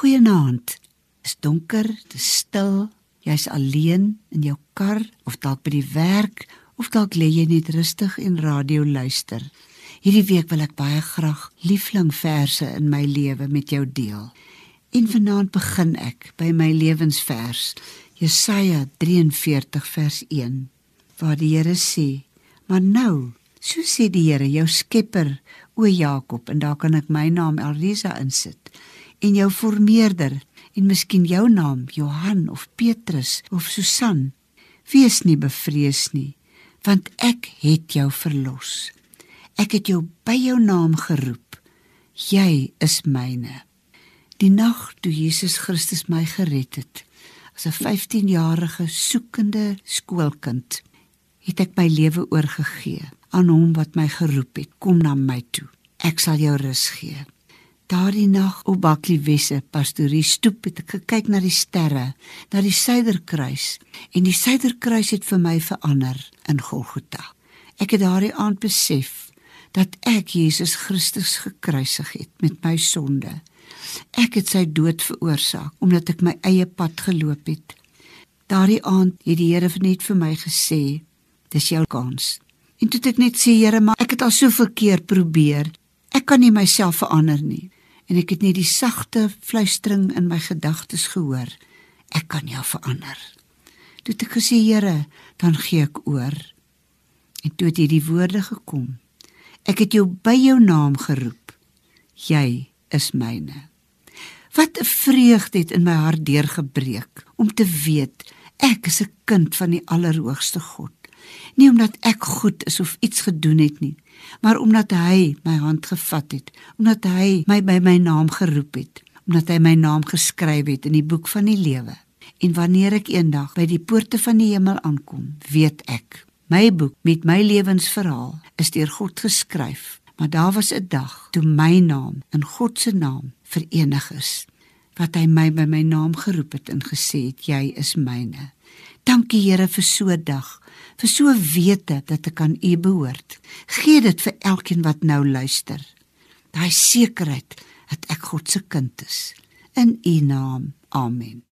Goeienaand. Dit is donker, dit is stil. Jy's alleen in jou kar of dalk by die werk of dalk lê jy net rustig en radio luister. Hierdie week wil ek baie graag liefling verse in my lewe met jou deel. En vanaand begin ek by my lewensvers, Jesaja 43 vers 1, waar die Here sê: "Maar nou, so sê die Here, jou Skepper, o Jakob, en daar kan ek my naam Elrisa insit, en jou formeerder, en miskien jou naam Johan of Petrus of Susan. Wees nie bevrees nie, want ek het jou verlos. Ek het jou by jou naam geroep. Jy is myne. Die nag toe Jesus Christus my gered het, as 'n 15-jarige soekende skoolkind, het ek my lewe oorgegee aan hom wat my geroep het. Kom na my toe. Ek sal jou rus gee. Daardie nag op Bakliewesse pastorie stoep het ek gekyk na die sterre, na die suiderkruis en die suiderkruis het vir my verander in Golgotha. Ek het daardie aand besef dat ek Jesus Christus gekruisig het met my sonde. Ek het sy dood veroorsaak omdat ek my eie pad geloop het. Daardie aand het die Here net vir my gesê, dis jou kans. En toe ek net sê Here, maar ek het al soveel keer probeer. Ek kan nie myself verander nie en ek het net die sagte fluistering in my gedagtes gehoor. Ek kan jou verander. Toe ek gesê Here, dan gee ek oor. En toe het hierdie woorde gekom. Ek het jou by jou naam geroep. Jy is myne. Wat 'n vreugde het in my hart deurgebreek om te weet ek is 'n kind van die Allerhoogste God. Nie omdat ek goed is of iets gedoen het nie, maar omdat hy my hand gevat het, omdat hy my by my naam geroep het, omdat hy my naam geskryf het in die boek van die lewe. En wanneer ek eendag by die poorte van die hemel aankom, weet ek, my boek met my lewensverhaal is deur God geskryf. Maar daar was 'n dag toe my naam in God se naam verenig is, wat hy my by my naam geroep het en gesê het jy is myne. Dankie Here vir so 'n dag vir so wete dat ek aan U behoort. Gee dit vir elkeen wat nou luister. Daai sekerheid dat ek God se kind is. In U naam. Amen.